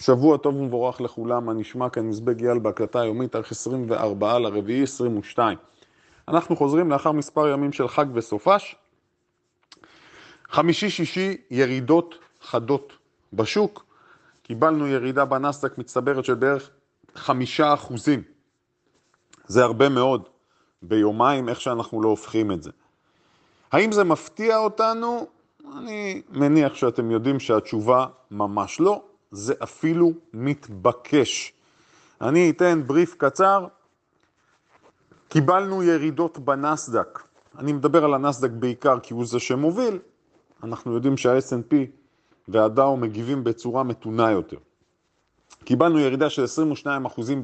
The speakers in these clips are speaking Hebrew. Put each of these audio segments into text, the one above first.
שבוע טוב ומבורך לכולם, הנשמע כאן מזבג אייל בהקלטה היומית, תאריך 24 לרביעי 22. אנחנו חוזרים לאחר מספר ימים של חג וסופש. חמישי-שישי, ירידות חדות בשוק. קיבלנו ירידה בנסדק מצטברת של בערך חמישה אחוזים. זה הרבה מאוד ביומיים, איך שאנחנו לא הופכים את זה. האם זה מפתיע אותנו? אני מניח שאתם יודעים שהתשובה ממש לא. זה אפילו מתבקש. אני אתן בריף קצר. קיבלנו ירידות בנסדק. אני מדבר על הנסדק בעיקר כי הוא זה שמוביל. אנחנו יודעים שה-S&P והדאו מגיבים בצורה מתונה יותר. קיבלנו ירידה של 22%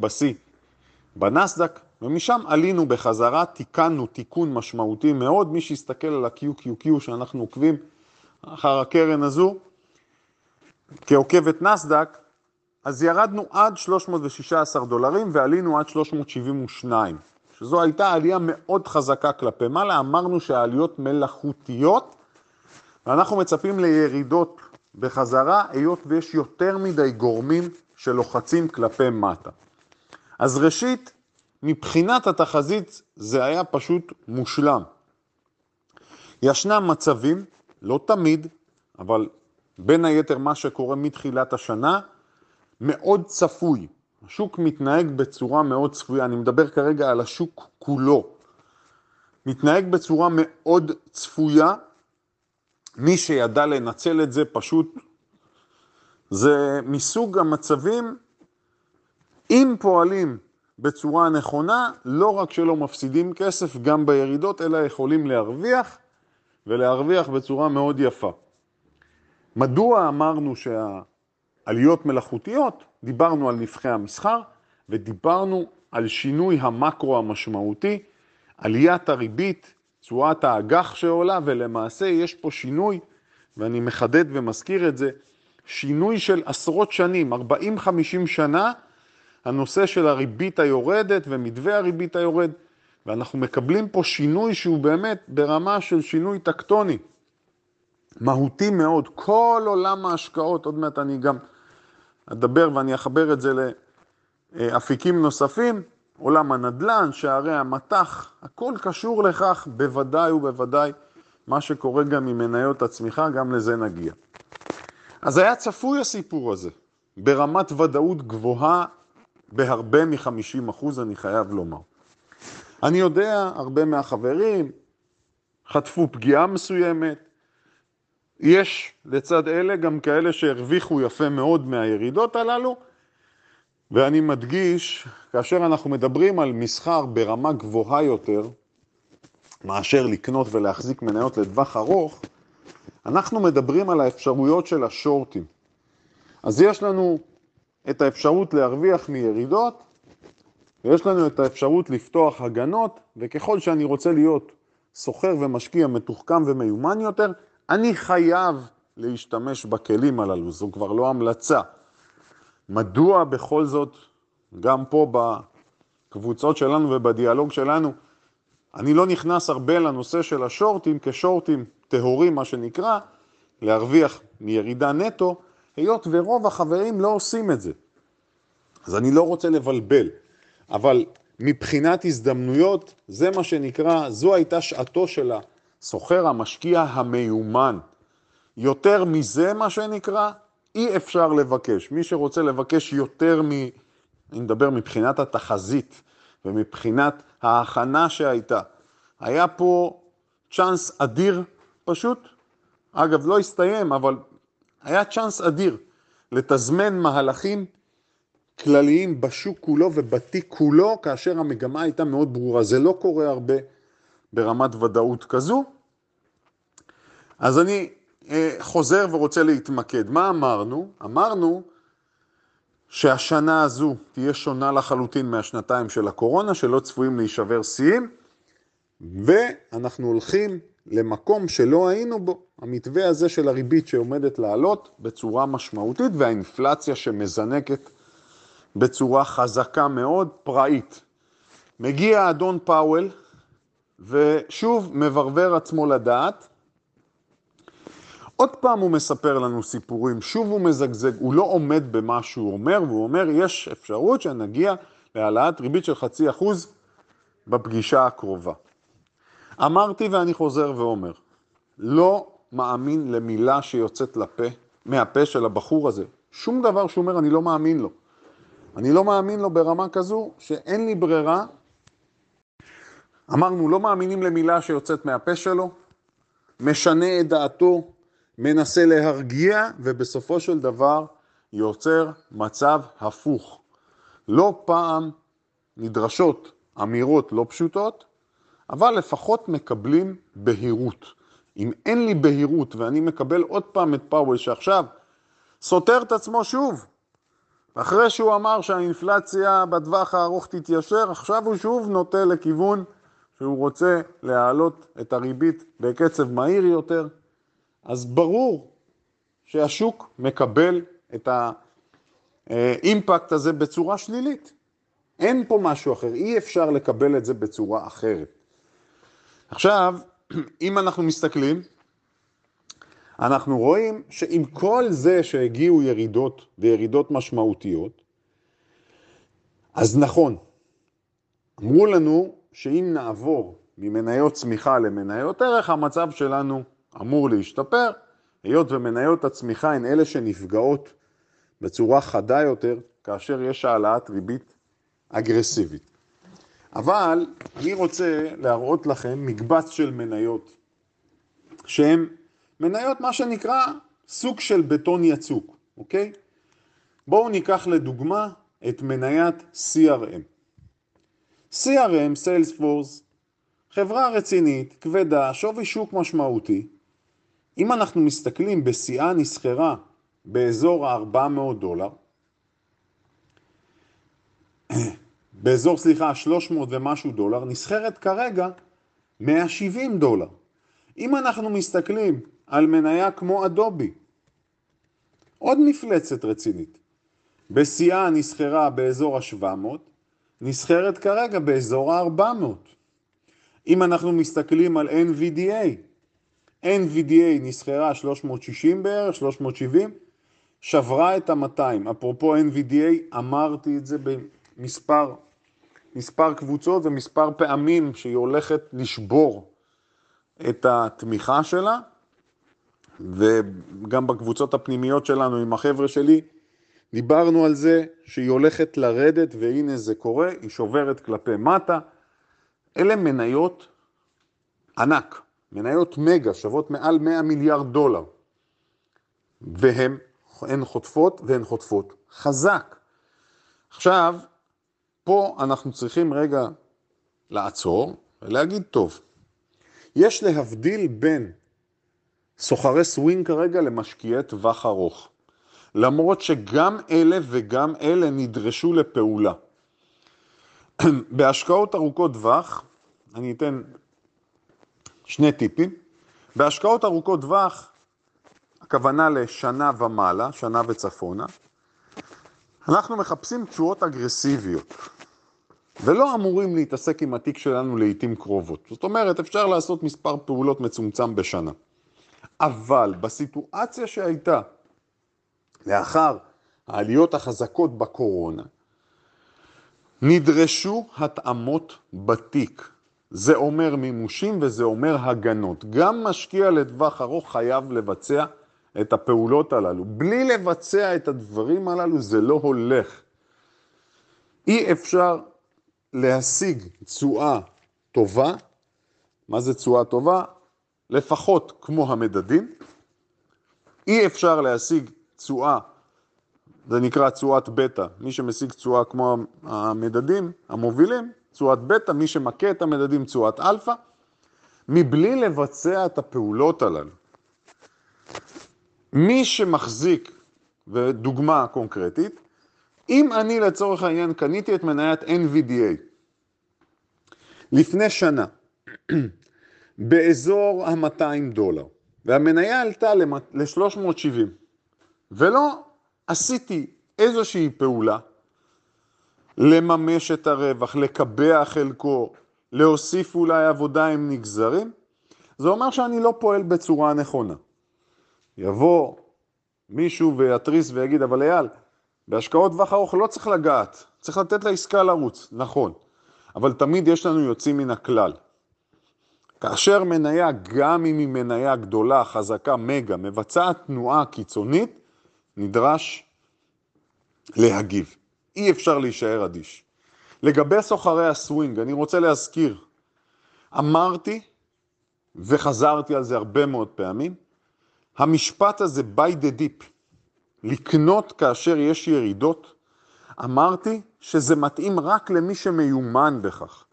בשיא בנסדק, ומשם עלינו בחזרה, תיקנו תיקון משמעותי מאוד. מי שיסתכל על ה-QQQ שאנחנו עוקבים אחר הקרן הזו, כעוקבת נסדק, אז ירדנו עד 316 דולרים ועלינו עד 372, שזו הייתה עלייה מאוד חזקה כלפי מעלה, אמרנו שהעליות מלאכותיות, ואנחנו מצפים לירידות בחזרה, היות ויש יותר מדי גורמים שלוחצים כלפי מטה. אז ראשית, מבחינת התחזית זה היה פשוט מושלם. ישנם מצבים, לא תמיד, אבל בין היתר מה שקורה מתחילת השנה, מאוד צפוי. השוק מתנהג בצורה מאוד צפויה, אני מדבר כרגע על השוק כולו. מתנהג בצורה מאוד צפויה, מי שידע לנצל את זה פשוט, זה מסוג המצבים, אם פועלים בצורה נכונה, לא רק שלא מפסידים כסף גם בירידות, אלא יכולים להרוויח, ולהרוויח בצורה מאוד יפה. מדוע אמרנו שהעליות מלאכותיות? דיברנו על נבחי המסחר ודיברנו על שינוי המקרו המשמעותי, עליית הריבית, תשואת האג"ח שעולה, ולמעשה יש פה שינוי, ואני מחדד ומזכיר את זה, שינוי של עשרות שנים, 40-50 שנה, הנושא של הריבית היורדת ומתווה הריבית היורד, ואנחנו מקבלים פה שינוי שהוא באמת ברמה של שינוי טקטוני. מהותי מאוד. כל עולם ההשקעות, עוד מעט אני גם אדבר ואני אחבר את זה לאפיקים נוספים, עולם הנדל"ן, שערי המטח, הכל קשור לכך בוודאי ובוודאי מה שקורה גם עם מניות הצמיחה, גם לזה נגיע. אז היה צפוי הסיפור הזה, ברמת ודאות גבוהה בהרבה מ-50 אחוז, אני חייב לומר. אני יודע, הרבה מהחברים חטפו פגיעה מסוימת, יש לצד אלה גם כאלה שהרוויחו יפה מאוד מהירידות הללו, ואני מדגיש, כאשר אנחנו מדברים על מסחר ברמה גבוהה יותר, מאשר לקנות ולהחזיק מניות לטווח ארוך, אנחנו מדברים על האפשרויות של השורטים. אז יש לנו את האפשרות להרוויח מירידות, ויש לנו את האפשרות לפתוח הגנות, וככל שאני רוצה להיות סוחר ומשקיע מתוחכם ומיומן יותר, אני חייב להשתמש בכלים הללו, זו כבר לא המלצה. מדוע בכל זאת, גם פה בקבוצות שלנו ובדיאלוג שלנו, אני לא נכנס הרבה לנושא של השורטים כשורטים טהורים, מה שנקרא, להרוויח מירידה נטו, היות ורוב החברים לא עושים את זה. אז אני לא רוצה לבלבל, אבל מבחינת הזדמנויות, זה מה שנקרא, זו הייתה שעתו של הסוחר המשקיע המיומן. יותר מזה, מה שנקרא, אי אפשר לבקש. מי שרוצה לבקש יותר מ... אני מדבר מבחינת התחזית ומבחינת ההכנה שהייתה. היה פה צ'אנס אדיר פשוט, אגב לא הסתיים, אבל היה צ'אנס אדיר לתזמן מהלכים כלליים בשוק כולו ובתיק כולו, כאשר המגמה הייתה מאוד ברורה. זה לא קורה הרבה ברמת ודאות כזו. אז אני אה, חוזר ורוצה להתמקד. מה אמרנו? אמרנו שהשנה הזו תהיה שונה לחלוטין מהשנתיים של הקורונה, שלא צפויים להישבר שיאים, ואנחנו הולכים למקום שלא היינו בו, המתווה הזה של הריבית שעומדת לעלות בצורה משמעותית, והאינפלציה שמזנקת בצורה חזקה מאוד, פראית. מגיע אדון פאוול, ושוב מברבר עצמו לדעת, עוד פעם הוא מספר לנו סיפורים, שוב הוא מזגזג, הוא לא עומד במה שהוא אומר, והוא אומר, יש אפשרות שנגיע להעלאת ריבית של חצי אחוז בפגישה הקרובה. אמרתי ואני חוזר ואומר, לא מאמין למילה שיוצאת לפה, מהפה של הבחור הזה. שום דבר שהוא אומר, אני לא מאמין לו. אני לא מאמין לו ברמה כזו שאין לי ברירה. אמרנו, לא מאמינים למילה שיוצאת מהפה שלו, משנה את דעתו, מנסה להרגיע, ובסופו של דבר יוצר מצב הפוך. לא פעם נדרשות אמירות לא פשוטות, אבל לפחות מקבלים בהירות. אם אין לי בהירות ואני מקבל עוד פעם את פאוול שעכשיו סותר את עצמו שוב, אחרי שהוא אמר שהאינפלציה בטווח הארוך תתיישר, עכשיו הוא שוב נוטה לכיוון שהוא רוצה להעלות את הריבית בקצב מהיר יותר, אז ברור שהשוק מקבל את האימפקט הזה בצורה שלילית. אין פה משהו אחר, אי אפשר לקבל את זה בצורה אחרת. עכשיו, אם אנחנו מסתכלים, אנחנו רואים שעם כל זה שהגיעו ירידות וירידות משמעותיות, אז נכון, אמרו לנו שאם נעבור ממניות צמיחה למניות ערך, המצב שלנו אמור להשתפר, היות ומניות הצמיחה הן אלה שנפגעות בצורה חדה יותר כאשר יש העלאת ריבית אגרסיבית. אבל אני רוצה להראות לכם מקבץ של מניות שהן מניות מה שנקרא סוג של בטון יצוק, אוקיי? בואו ניקח לדוגמה את מניית CRM. CRM, Salesforce, חברה רצינית, כבדה, שווי שוק משמעותי. אם אנחנו מסתכלים בשיאה נסחרה באזור ה-400 דולר, באזור, סליחה, 300 ומשהו דולר, נסחרת כרגע 170 דולר. אם אנחנו מסתכלים על מניה כמו אדובי, עוד מפלצת רצינית, בשיאה נסחרה באזור ה-700, נסחרת כרגע באזור ה-400. אם אנחנו מסתכלים על NVDA, NVDA נסחרה 360 בערך, 370, שברה את ה-200. אפרופו NVDA, אמרתי את זה במספר מספר קבוצות ומספר פעמים שהיא הולכת לשבור את התמיכה שלה, וגם בקבוצות הפנימיות שלנו עם החבר'ה שלי, דיברנו על זה שהיא הולכת לרדת, והנה זה קורה, היא שוברת כלפי מטה. אלה מניות ענק, מניות מגה, שוות מעל 100 מיליארד דולר. והן הן חוטפות והן חוטפות חזק. עכשיו, פה אנחנו צריכים רגע לעצור ולהגיד, טוב, יש להבדיל בין סוחרי סווינג כרגע למשקיעי טווח ארוך. למרות שגם אלה וגם אלה נדרשו לפעולה. בהשקעות ארוכות טווח, אני אתן שני טיפים. בהשקעות ארוכות טווח, הכוונה לשנה ומעלה, שנה וצפונה, אנחנו מחפשים תשואות אגרסיביות. ולא אמורים להתעסק עם התיק שלנו לעיתים קרובות. זאת אומרת, אפשר לעשות מספר פעולות מצומצם בשנה. אבל בסיטואציה שהייתה לאחר העליות החזקות בקורונה, נדרשו התאמות בתיק. זה אומר מימושים וזה אומר הגנות. גם משקיע לטווח ארוך חייב לבצע את הפעולות הללו. בלי לבצע את הדברים הללו זה לא הולך. אי אפשר להשיג תשואה טובה, מה זה תשואה טובה? לפחות כמו המדדים. אי אפשר להשיג תשואה, זה נקרא תשואת בטא, מי שמשיג תשואה כמו המדדים המובילים, תשואת בטא, מי שמכה את המדדים תשואת אלפא, מבלי לבצע את הפעולות הללו. מי שמחזיק, ודוגמה קונקרטית, אם אני לצורך העניין קניתי את מניית NVDA לפני שנה באזור ה-200 דולר, והמניה עלתה ל-370, ולא עשיתי איזושהי פעולה לממש את הרווח, לקבע חלקו, להוסיף אולי עבודה עם נגזרים, זה אומר שאני לא פועל בצורה נכונה. יבוא מישהו ויתריס ויגיד, אבל אייל, בהשקעות טווח ארוך לא צריך לגעת, צריך לתת לעסקה לרוץ, נכון, אבל תמיד יש לנו יוצאים מן הכלל. כאשר מניה, גם אם היא מניה גדולה, חזקה, מגה, מבצעת תנועה קיצונית, נדרש להגיב. אי אפשר להישאר אדיש. לגבי סוחרי הסווינג, אני רוצה להזכיר, אמרתי וחזרתי על זה הרבה מאוד פעמים, המשפט הזה by the deep, לקנות כאשר יש ירידות, אמרתי שזה מתאים רק למי שמיומן בכך.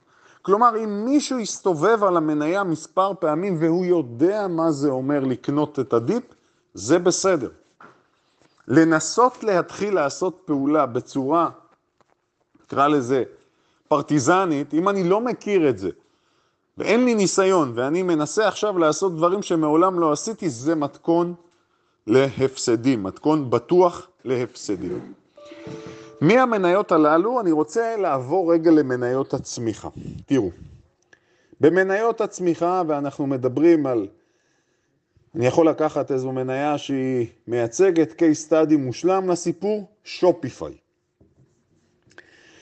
כלומר, אם מישהו יסתובב על המניה מספר פעמים והוא יודע מה זה אומר לקנות את הדיפ, זה בסדר. לנסות להתחיל לעשות פעולה בצורה, נקרא לזה, פרטיזנית, אם אני לא מכיר את זה, ואין לי ניסיון, ואני מנסה עכשיו לעשות דברים שמעולם לא עשיתי, זה מתכון להפסדים, מתכון בטוח להפסדים. מהמניות הללו אני רוצה לעבור רגע למניות הצמיחה. תראו, במניות הצמיחה, ואנחנו מדברים על, אני יכול לקחת איזו מניה שהיא מייצגת case study מושלם לסיפור, שופיפיי.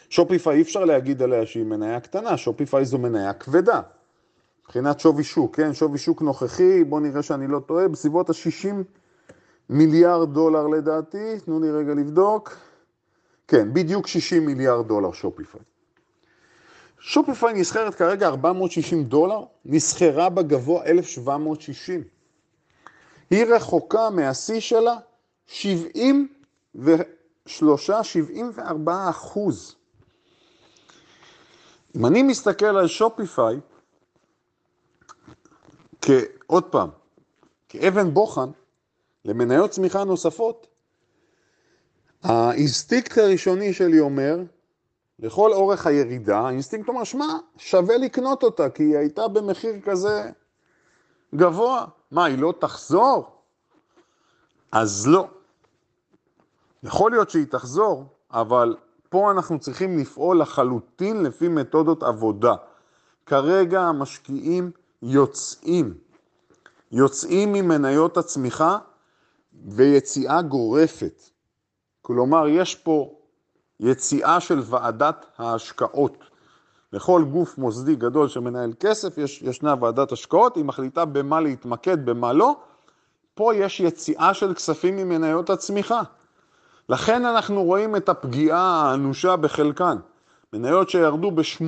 שופיפיי אי אפשר להגיד עליה שהיא מניה קטנה, שופיפיי זו מניה כבדה. מבחינת שווי שוק, כן? שווי שוק נוכחי, בואו נראה שאני לא טועה, בסביבות ה-60 מיליארד דולר לדעתי, תנו לי רגע לבדוק. כן, בדיוק 60 מיליארד דולר שופיפיי. שופיפיי נסחרת כרגע 460 דולר, נסחרה בגבוה 1760. היא רחוקה מהשיא שלה 73, 74 אחוז. אם אני מסתכל על Shopify, כעוד פעם, כאבן בוחן למניות צמיחה נוספות, האינסטינקט הראשוני שלי אומר, לכל אורך הירידה, האינסטינקט אומר, שמע, שווה לקנות אותה, כי היא הייתה במחיר כזה גבוה. מה, היא לא תחזור? אז לא. יכול להיות שהיא תחזור, אבל פה אנחנו צריכים לפעול לחלוטין לפי מתודות עבודה. כרגע המשקיעים יוצאים, יוצאים ממניות הצמיחה ויציאה גורפת. כלומר, יש פה יציאה של ועדת ההשקעות. לכל גוף מוסדי גדול שמנהל כסף, יש, ישנה ועדת השקעות, היא מחליטה במה להתמקד, במה לא. פה יש יציאה של כספים ממניות הצמיחה. לכן אנחנו רואים את הפגיעה האנושה בחלקן. מניות שירדו ב-80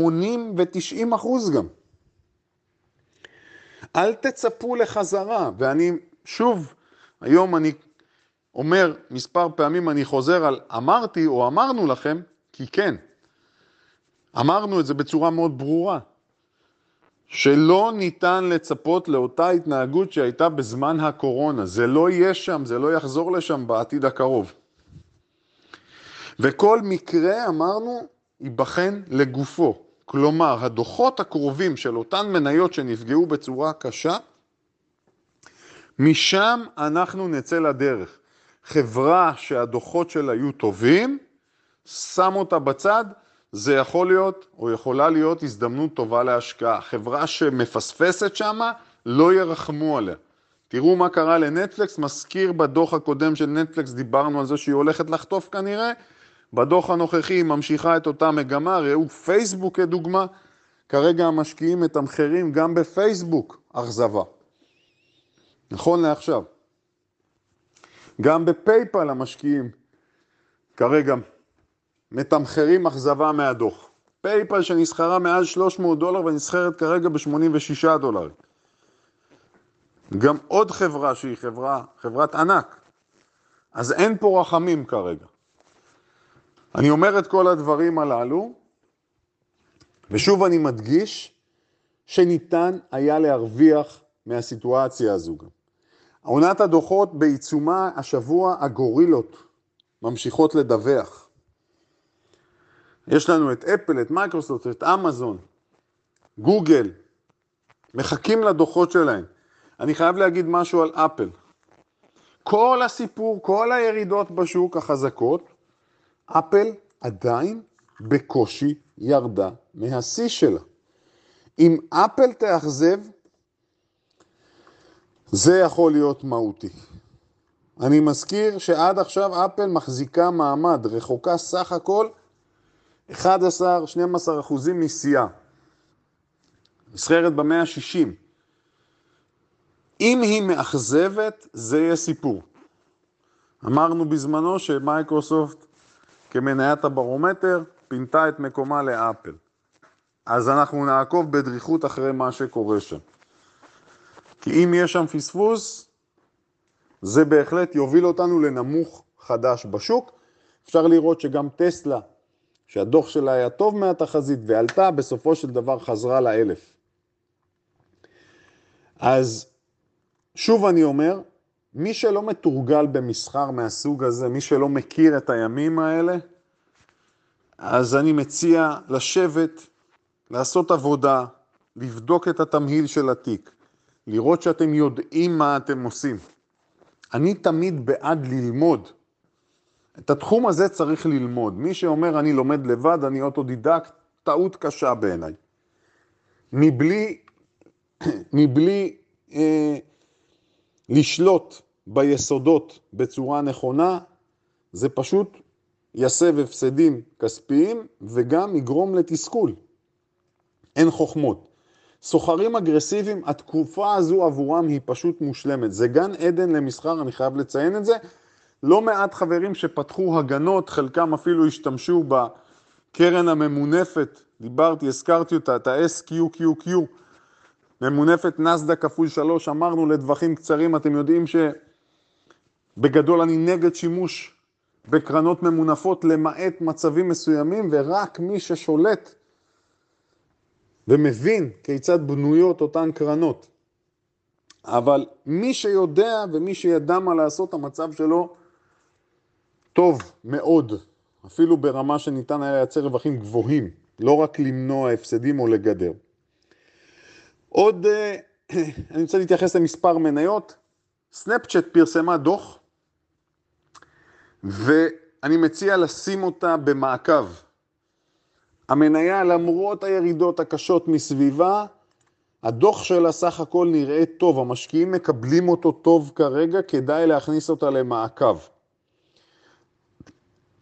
ו-90 אחוז גם. אל תצפו לחזרה, ואני, שוב, היום אני אומר מספר פעמים, אני חוזר על אמרתי או אמרנו לכם, כי כן, אמרנו את זה בצורה מאוד ברורה, שלא ניתן לצפות לאותה התנהגות שהייתה בזמן הקורונה. זה לא יהיה שם, זה לא יחזור לשם בעתיד הקרוב. וכל מקרה, אמרנו, ייבחן לגופו. כלומר, הדוחות הקרובים של אותן מניות שנפגעו בצורה קשה, משם אנחנו נצא לדרך. חברה שהדוחות שלה יהיו טובים, שם אותה בצד, זה יכול להיות או יכולה להיות הזדמנות טובה להשקעה. חברה שמפספסת שמה, לא ירחמו עליה. תראו מה קרה לנטפלקס, מזכיר בדוח הקודם של נטפלקס, דיברנו על זה שהיא הולכת לחטוף כנראה, בדוח הנוכחי היא ממשיכה את אותה מגמה, ראו פייסבוק כדוגמה, כרגע המשקיעים מתמחרים גם בפייסבוק אכזבה. נכון לעכשיו. גם בפייפל המשקיעים כרגע מתמחרים אכזבה מהדוח. פייפל שנסחרה מעל 300 דולר ונסחרת כרגע ב-86 דולר. גם עוד חברה שהיא חברה, חברת ענק. אז אין פה רחמים כרגע. אני אומר את כל הדברים הללו, ושוב אני מדגיש שניתן היה להרוויח מהסיטואציה הזו גם. עונת הדוחות בעיצומה השבוע הגורילות ממשיכות לדווח. יש לנו את אפל, את מייקרוסופט, את אמזון, גוגל, מחכים לדוחות שלהם. אני חייב להגיד משהו על אפל. כל הסיפור, כל הירידות בשוק החזקות, אפל עדיין בקושי ירדה מהשיא שלה. אם אפל תאכזב, זה יכול להיות מהותי. אני מזכיר שעד עכשיו אפל מחזיקה מעמד, רחוקה סך הכל 11-12 אחוזים משיאה. נסחרת במאה ה-60. אם היא מאכזבת, זה יהיה סיפור. אמרנו בזמנו שמייקרוסופט כמניית הברומטר פינתה את מקומה לאפל. אז אנחנו נעקוב בדריכות אחרי מה שקורה שם. כי אם יש שם פספוס, זה בהחלט יוביל אותנו לנמוך חדש בשוק. אפשר לראות שגם טסלה, שהדוח שלה היה טוב מהתחזית ועלתה, בסופו של דבר חזרה לאלף. אז שוב אני אומר, מי שלא מתורגל במסחר מהסוג הזה, מי שלא מכיר את הימים האלה, אז אני מציע לשבת, לעשות עבודה, לבדוק את התמהיל של התיק, לראות שאתם יודעים מה אתם עושים. אני תמיד בעד ללמוד. את התחום הזה צריך ללמוד. מי שאומר אני לומד לבד, אני אוטודידקט, טעות קשה בעיניי. מבלי, מבלי אה, לשלוט ביסודות בצורה נכונה, זה פשוט יסב הפסדים כספיים וגם יגרום לתסכול. אין חוכמות. סוחרים אגרסיביים, התקופה הזו עבורם היא פשוט מושלמת. זה גן עדן למסחר, אני חייב לציין את זה. לא מעט חברים שפתחו הגנות, חלקם אפילו השתמשו בקרן הממונפת, דיברתי, הזכרתי אותה, את ה-SQQQ, ממונפת נסדה כפול שלוש, אמרנו לטווחים קצרים, אתם יודעים שבגדול אני נגד שימוש בקרנות ממונפות למעט מצבים מסוימים, ורק מי ששולט ומבין כיצד בנויות אותן קרנות. אבל מי שיודע ומי שידע מה לעשות, המצב שלו טוב מאוד, אפילו ברמה שניתן היה לייצר רווחים גבוהים, לא רק למנוע הפסדים או לגדר. עוד, אה, אני רוצה להתייחס למספר מניות. סנאפצ'אט פרסמה דוח, ואני מציע לשים אותה במעקב. המניה, למרות הירידות הקשות מסביבה, הדוח שלה סך הכל נראה טוב, המשקיעים מקבלים אותו טוב כרגע, כדאי להכניס אותה למעקב.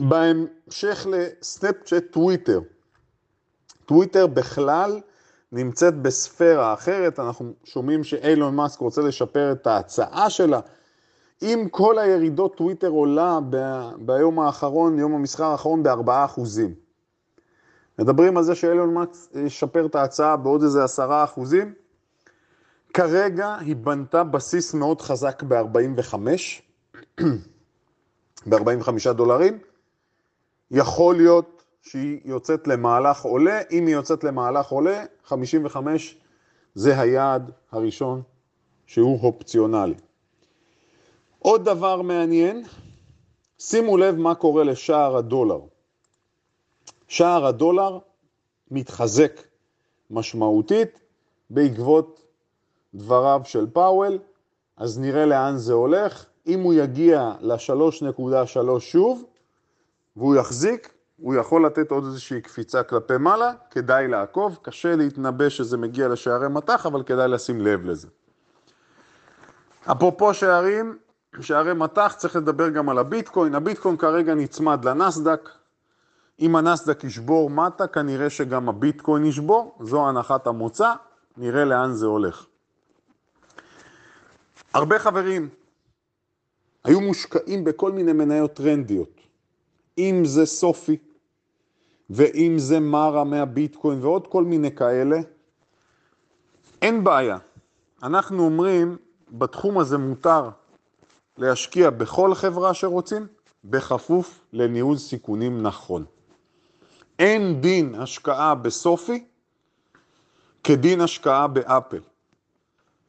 בהמשך לסנאפצ'אט טוויטר. טוויטר בכלל נמצאת בספירה אחרת, אנחנו שומעים שאיילון מאסק רוצה לשפר את ההצעה שלה. עם כל הירידות טוויטר עולה ב- ביום האחרון, יום המסחר האחרון, ב-4%. מדברים על זה שאיילון מאסק ישפר את ההצעה בעוד איזה 10%. כרגע היא בנתה בסיס מאוד חזק ב-45, ב-45 דולרים. יכול להיות שהיא יוצאת למהלך עולה, אם היא יוצאת למהלך עולה, 55 זה היעד הראשון שהוא אופציונלי. עוד דבר מעניין, שימו לב מה קורה לשער הדולר. שער הדולר מתחזק משמעותית בעקבות דבריו של פאוול, אז נראה לאן זה הולך. אם הוא יגיע ל-3.3 שוב, והוא יחזיק, הוא יכול לתת עוד איזושהי קפיצה כלפי מעלה, כדאי לעקוב, קשה להתנבא שזה מגיע לשערי מטח, אבל כדאי לשים לב לזה. אפרופו שערים, שערי מטח, צריך לדבר גם על הביטקוין. הביטקוין כרגע נצמד לנסדק. אם הנסדק ישבור מטה, כנראה שגם הביטקוין ישבור, זו הנחת המוצא, נראה לאן זה הולך. הרבה חברים היו מושקעים בכל מיני מניות טרנדיות. אם זה סופי, ואם זה מרה מהביטקוין ועוד כל מיני כאלה, אין בעיה. אנחנו אומרים, בתחום הזה מותר להשקיע בכל חברה שרוצים, בכפוף לניהול סיכונים נכון. אין דין השקעה בסופי כדין השקעה באפל.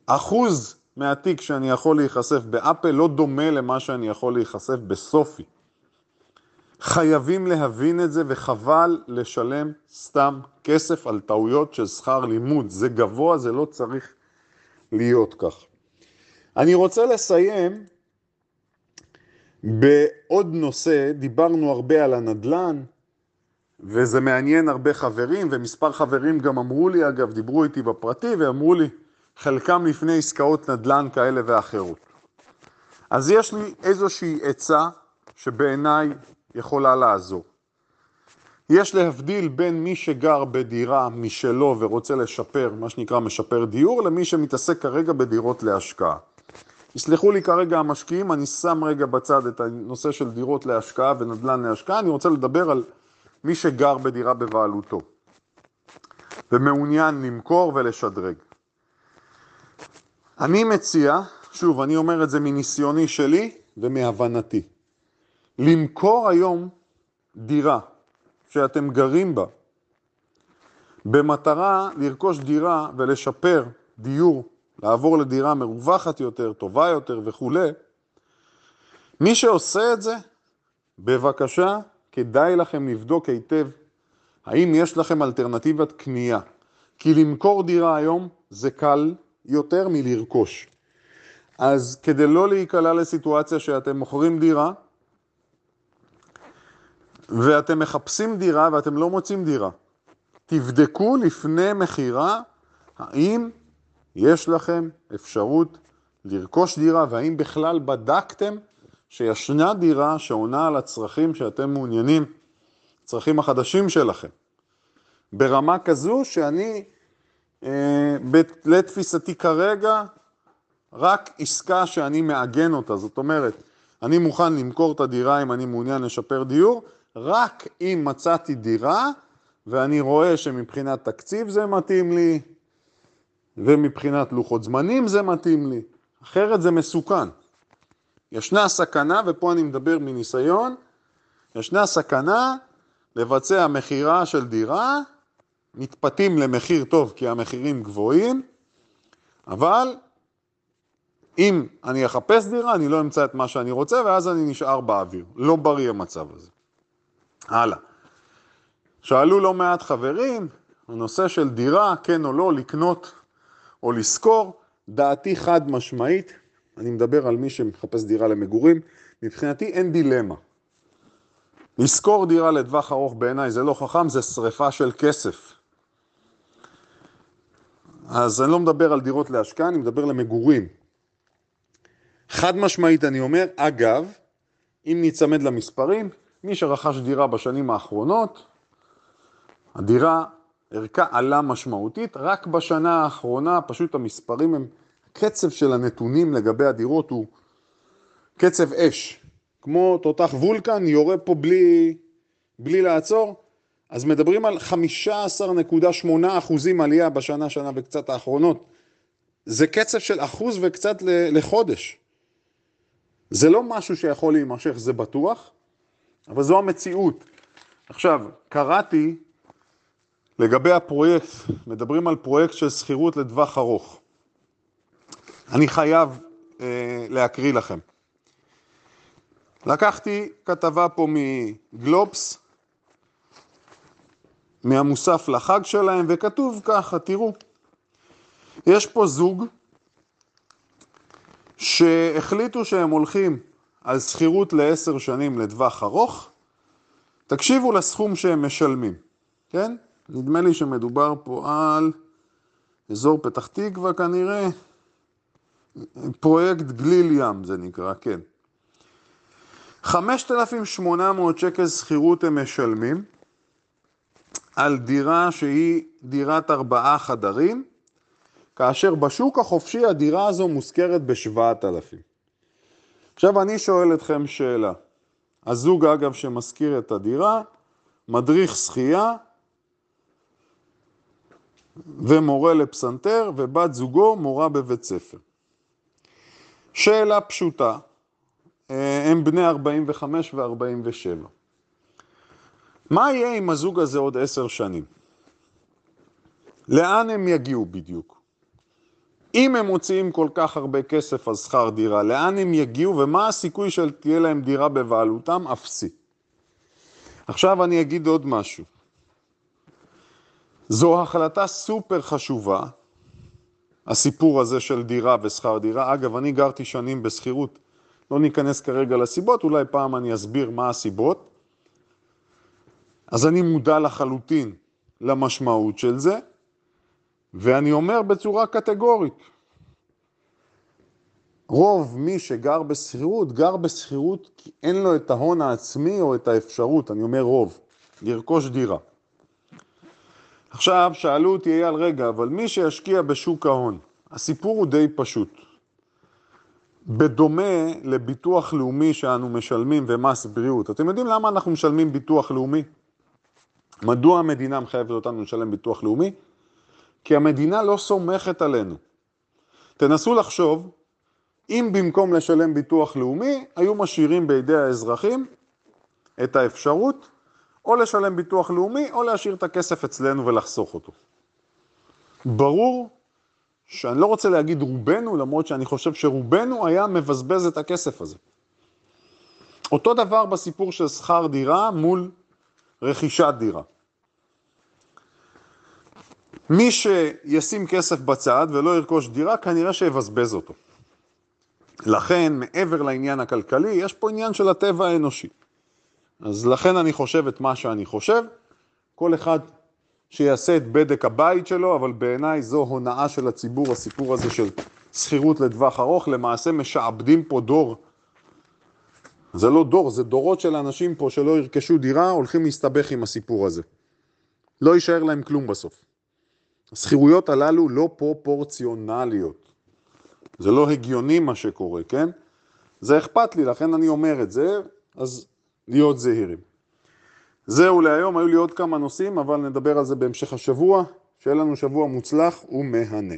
אחוז מהתיק שאני יכול להיחשף באפל לא דומה למה שאני יכול להיחשף בסופי. חייבים להבין את זה וחבל לשלם סתם כסף על טעויות של שכר לימוד. זה גבוה, זה לא צריך להיות כך. אני רוצה לסיים בעוד נושא, דיברנו הרבה על הנדל"ן, וזה מעניין הרבה חברים, ומספר חברים גם אמרו לי, אגב, דיברו איתי בפרטי ואמרו לי, חלקם לפני עסקאות נדל"ן כאלה ואחרות. אז יש לי איזושהי עצה שבעיניי יכולה לעזור. יש להבדיל בין מי שגר בדירה משלו ורוצה לשפר, מה שנקרא משפר דיור, למי שמתעסק כרגע בדירות להשקעה. יסלחו לי כרגע המשקיעים, אני שם רגע בצד את הנושא של דירות להשקעה ונדל"ן להשקעה, אני רוצה לדבר על מי שגר בדירה בבעלותו ומעוניין למכור ולשדרג. אני מציע, שוב, אני אומר את זה מניסיוני שלי ומהבנתי, למכור היום דירה שאתם גרים בה במטרה לרכוש דירה ולשפר דיור לעבור לדירה מרווחת יותר, טובה יותר וכולי, מי שעושה את זה, בבקשה, כדאי לכם לבדוק היטב האם יש לכם אלטרנטיבת קנייה. כי למכור דירה היום זה קל יותר מלרכוש. אז כדי לא להיקלע לסיטואציה שאתם מוכרים דירה, ואתם מחפשים דירה ואתם לא מוצאים דירה, תבדקו לפני מכירה האם יש לכם אפשרות לרכוש דירה, והאם בכלל בדקתם שישנה דירה שעונה על הצרכים שאתם מעוניינים, הצרכים החדשים שלכם. ברמה כזו שאני, אה, לתפיסתי כרגע, רק עסקה שאני מעגן אותה, זאת אומרת, אני מוכן למכור את הדירה אם אני מעוניין לשפר דיור, רק אם מצאתי דירה ואני רואה שמבחינת תקציב זה מתאים לי, ומבחינת לוחות זמנים זה מתאים לי, אחרת זה מסוכן. ישנה סכנה, ופה אני מדבר מניסיון, ישנה סכנה לבצע מכירה של דירה, מתפתים למחיר טוב כי המחירים גבוהים, אבל אם אני אחפש דירה, אני לא אמצא את מה שאני רוצה, ואז אני נשאר באוויר. לא בריא המצב הזה. הלאה. שאלו לא מעט חברים, הנושא של דירה, כן או לא, לקנות או לשכור, דעתי חד משמעית, אני מדבר על מי שמחפש דירה למגורים, מבחינתי אין דילמה. לשכור דירה לטווח ארוך בעיניי זה לא חכם, זה שריפה של כסף. אז אני לא מדבר על דירות להשקעה, אני מדבר למגורים. חד משמעית אני אומר, אגב, אם ניצמד למספרים, מי שרכש דירה בשנים האחרונות, הדירה ערכה עלה משמעותית, רק בשנה האחרונה פשוט המספרים הם, הקצב של הנתונים לגבי הדירות הוא קצב אש, כמו תותח וולקן יורה פה בלי, בלי לעצור, אז מדברים על 15.8 אחוזים עלייה בשנה, שנה וקצת האחרונות. זה קצב של אחוז וקצת לחודש. זה לא משהו שיכול להימשך, זה בטוח, אבל זו המציאות. עכשיו, קראתי לגבי הפרויקט, מדברים על פרויקט של שכירות לטווח ארוך. אני חייב אה, להקריא לכם. לקחתי כתבה פה מגלובס, מהמוסף לחג שלהם, וכתוב ככה, תראו, יש פה זוג שהחליטו שהם הולכים על שכירות לעשר שנים לטווח ארוך, תקשיבו לסכום שהם משלמים, כן? נדמה לי שמדובר פה על אזור פתח תקווה כנראה, פרויקט גליל ים זה נקרא, כן. 5,800 שקל שכירות הם משלמים על דירה שהיא דירת ארבעה חדרים, כאשר בשוק החופשי הדירה הזו מושכרת ב-7,000. עכשיו אני שואל אתכם שאלה. הזוג אגב שמשכיר את הדירה, מדריך שחייה ומורה לפסנתר ובת זוגו מורה בבית ספר. שאלה פשוטה, אה, הם בני 45 ו-47. מה יהיה עם הזוג הזה עוד עשר שנים? לאן הם יגיעו בדיוק? אם הם מוציאים כל כך הרבה כסף על שכר דירה, לאן הם יגיעו ומה הסיכוי שתהיה להם דירה בבעלותם? אפסי. עכשיו אני אגיד עוד משהו. זו החלטה סופר חשובה, הסיפור הזה של דירה ושכר דירה. אגב, אני גרתי שנים בשכירות, לא ניכנס כרגע לסיבות, אולי פעם אני אסביר מה הסיבות. אז אני מודע לחלוטין למשמעות של זה, ואני אומר בצורה קטגורית, רוב מי שגר בשכירות, גר בשכירות כי אין לו את ההון העצמי או את האפשרות, אני אומר רוב, לרכוש דירה. עכשיו, שאלו אותי אייל, רגע, אבל מי שישקיע בשוק ההון, הסיפור הוא די פשוט. בדומה לביטוח לאומי שאנו משלמים ומס בריאות. אתם יודעים למה אנחנו משלמים ביטוח לאומי? מדוע המדינה מחייבת אותנו לשלם ביטוח לאומי? כי המדינה לא סומכת עלינו. תנסו לחשוב, אם במקום לשלם ביטוח לאומי, היו משאירים בידי האזרחים את האפשרות או לשלם ביטוח לאומי או להשאיר את הכסף אצלנו ולחסוך אותו. ברור שאני לא רוצה להגיד רובנו, למרות שאני חושב שרובנו היה מבזבז את הכסף הזה. אותו דבר בסיפור של שכר דירה מול רכישת דירה. מי שישים כסף בצד ולא ירכוש דירה, כנראה שיבזבז אותו. לכן, מעבר לעניין הכלכלי, יש פה עניין של הטבע האנושי. אז לכן אני חושב את מה שאני חושב. כל אחד שיעשה את בדק הבית שלו, אבל בעיניי זו הונאה של הציבור, הסיפור הזה של שכירות לטווח ארוך. למעשה משעבדים פה דור. זה לא דור, זה דורות של אנשים פה שלא ירכשו דירה, הולכים להסתבך עם הסיפור הזה. לא יישאר להם כלום בסוף. השכירויות הללו לא פרופורציונליות. זה לא הגיוני מה שקורה, כן? זה אכפת לי, לכן אני אומר את זה, אז להיות זהירים. זהו להיום, היו לי עוד כמה נושאים, אבל נדבר על זה בהמשך השבוע. שיהיה לנו שבוע מוצלח ומהנה.